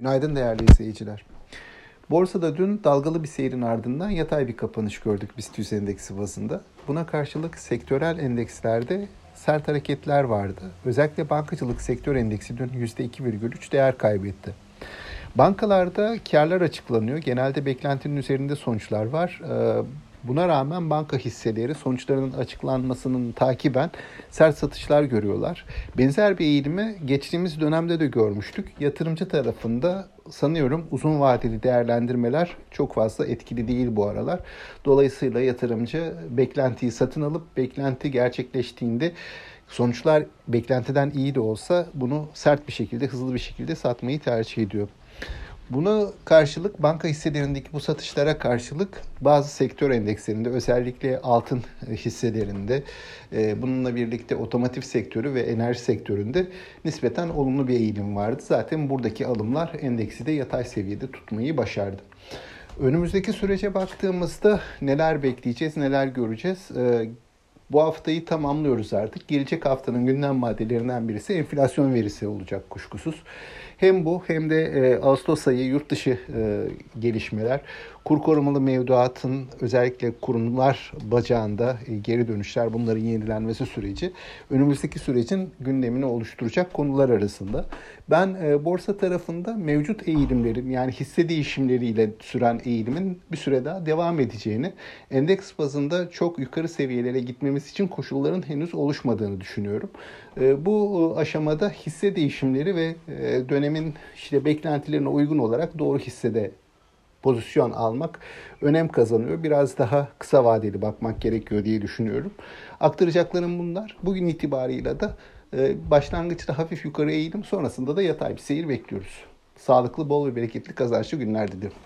Günaydın değerli izleyiciler. Borsada dün dalgalı bir seyrin ardından yatay bir kapanış gördük BIST endeksi bazında. Buna karşılık sektörel endekslerde sert hareketler vardı. Özellikle bankacılık sektör endeksi dün %2,3 değer kaybetti. Bankalarda karlar açıklanıyor. Genelde beklentinin üzerinde sonuçlar var. Buna rağmen banka hisseleri sonuçlarının açıklanmasının takiben sert satışlar görüyorlar. Benzer bir eğilimi geçtiğimiz dönemde de görmüştük. Yatırımcı tarafında sanıyorum uzun vadeli değerlendirmeler çok fazla etkili değil bu aralar. Dolayısıyla yatırımcı beklentiyi satın alıp beklenti gerçekleştiğinde sonuçlar beklentiden iyi de olsa bunu sert bir şekilde, hızlı bir şekilde satmayı tercih ediyor. Buna karşılık banka hisselerindeki bu satışlara karşılık bazı sektör endekslerinde özellikle altın hisselerinde e, bununla birlikte otomotiv sektörü ve enerji sektöründe nispeten olumlu bir eğilim vardı. Zaten buradaki alımlar endeksi de yatay seviyede tutmayı başardı. Önümüzdeki sürece baktığımızda neler bekleyeceğiz, neler göreceğiz? Bu haftayı tamamlıyoruz artık. Gelecek haftanın gündem maddelerinden birisi enflasyon verisi olacak kuşkusuz. Hem bu hem de e, Ağustos ayı yurt dışı e, gelişmeler, kur korumalı mevduatın özellikle kurumlar bacağında e, geri dönüşler, bunların yenilenmesi süreci önümüzdeki sürecin gündemini oluşturacak konular arasında. Ben e, borsa tarafında mevcut eğilimlerin yani hisse değişimleriyle süren eğilimin bir süre daha devam edeceğini, endeks bazında çok yukarı seviyelere gitmemiz için koşulların henüz oluşmadığını düşünüyorum. E, bu aşamada hisse değişimleri ve e, dönemin işte beklentilerine uygun olarak doğru hissede pozisyon almak önem kazanıyor. Biraz daha kısa vadeli bakmak gerekiyor diye düşünüyorum. Aktaracaklarım bunlar. Bugün itibarıyla da e, başlangıçta hafif yukarı eğilim sonrasında da yatay bir seyir bekliyoruz. Sağlıklı, bol ve bereketli kazançlı günler dilerim.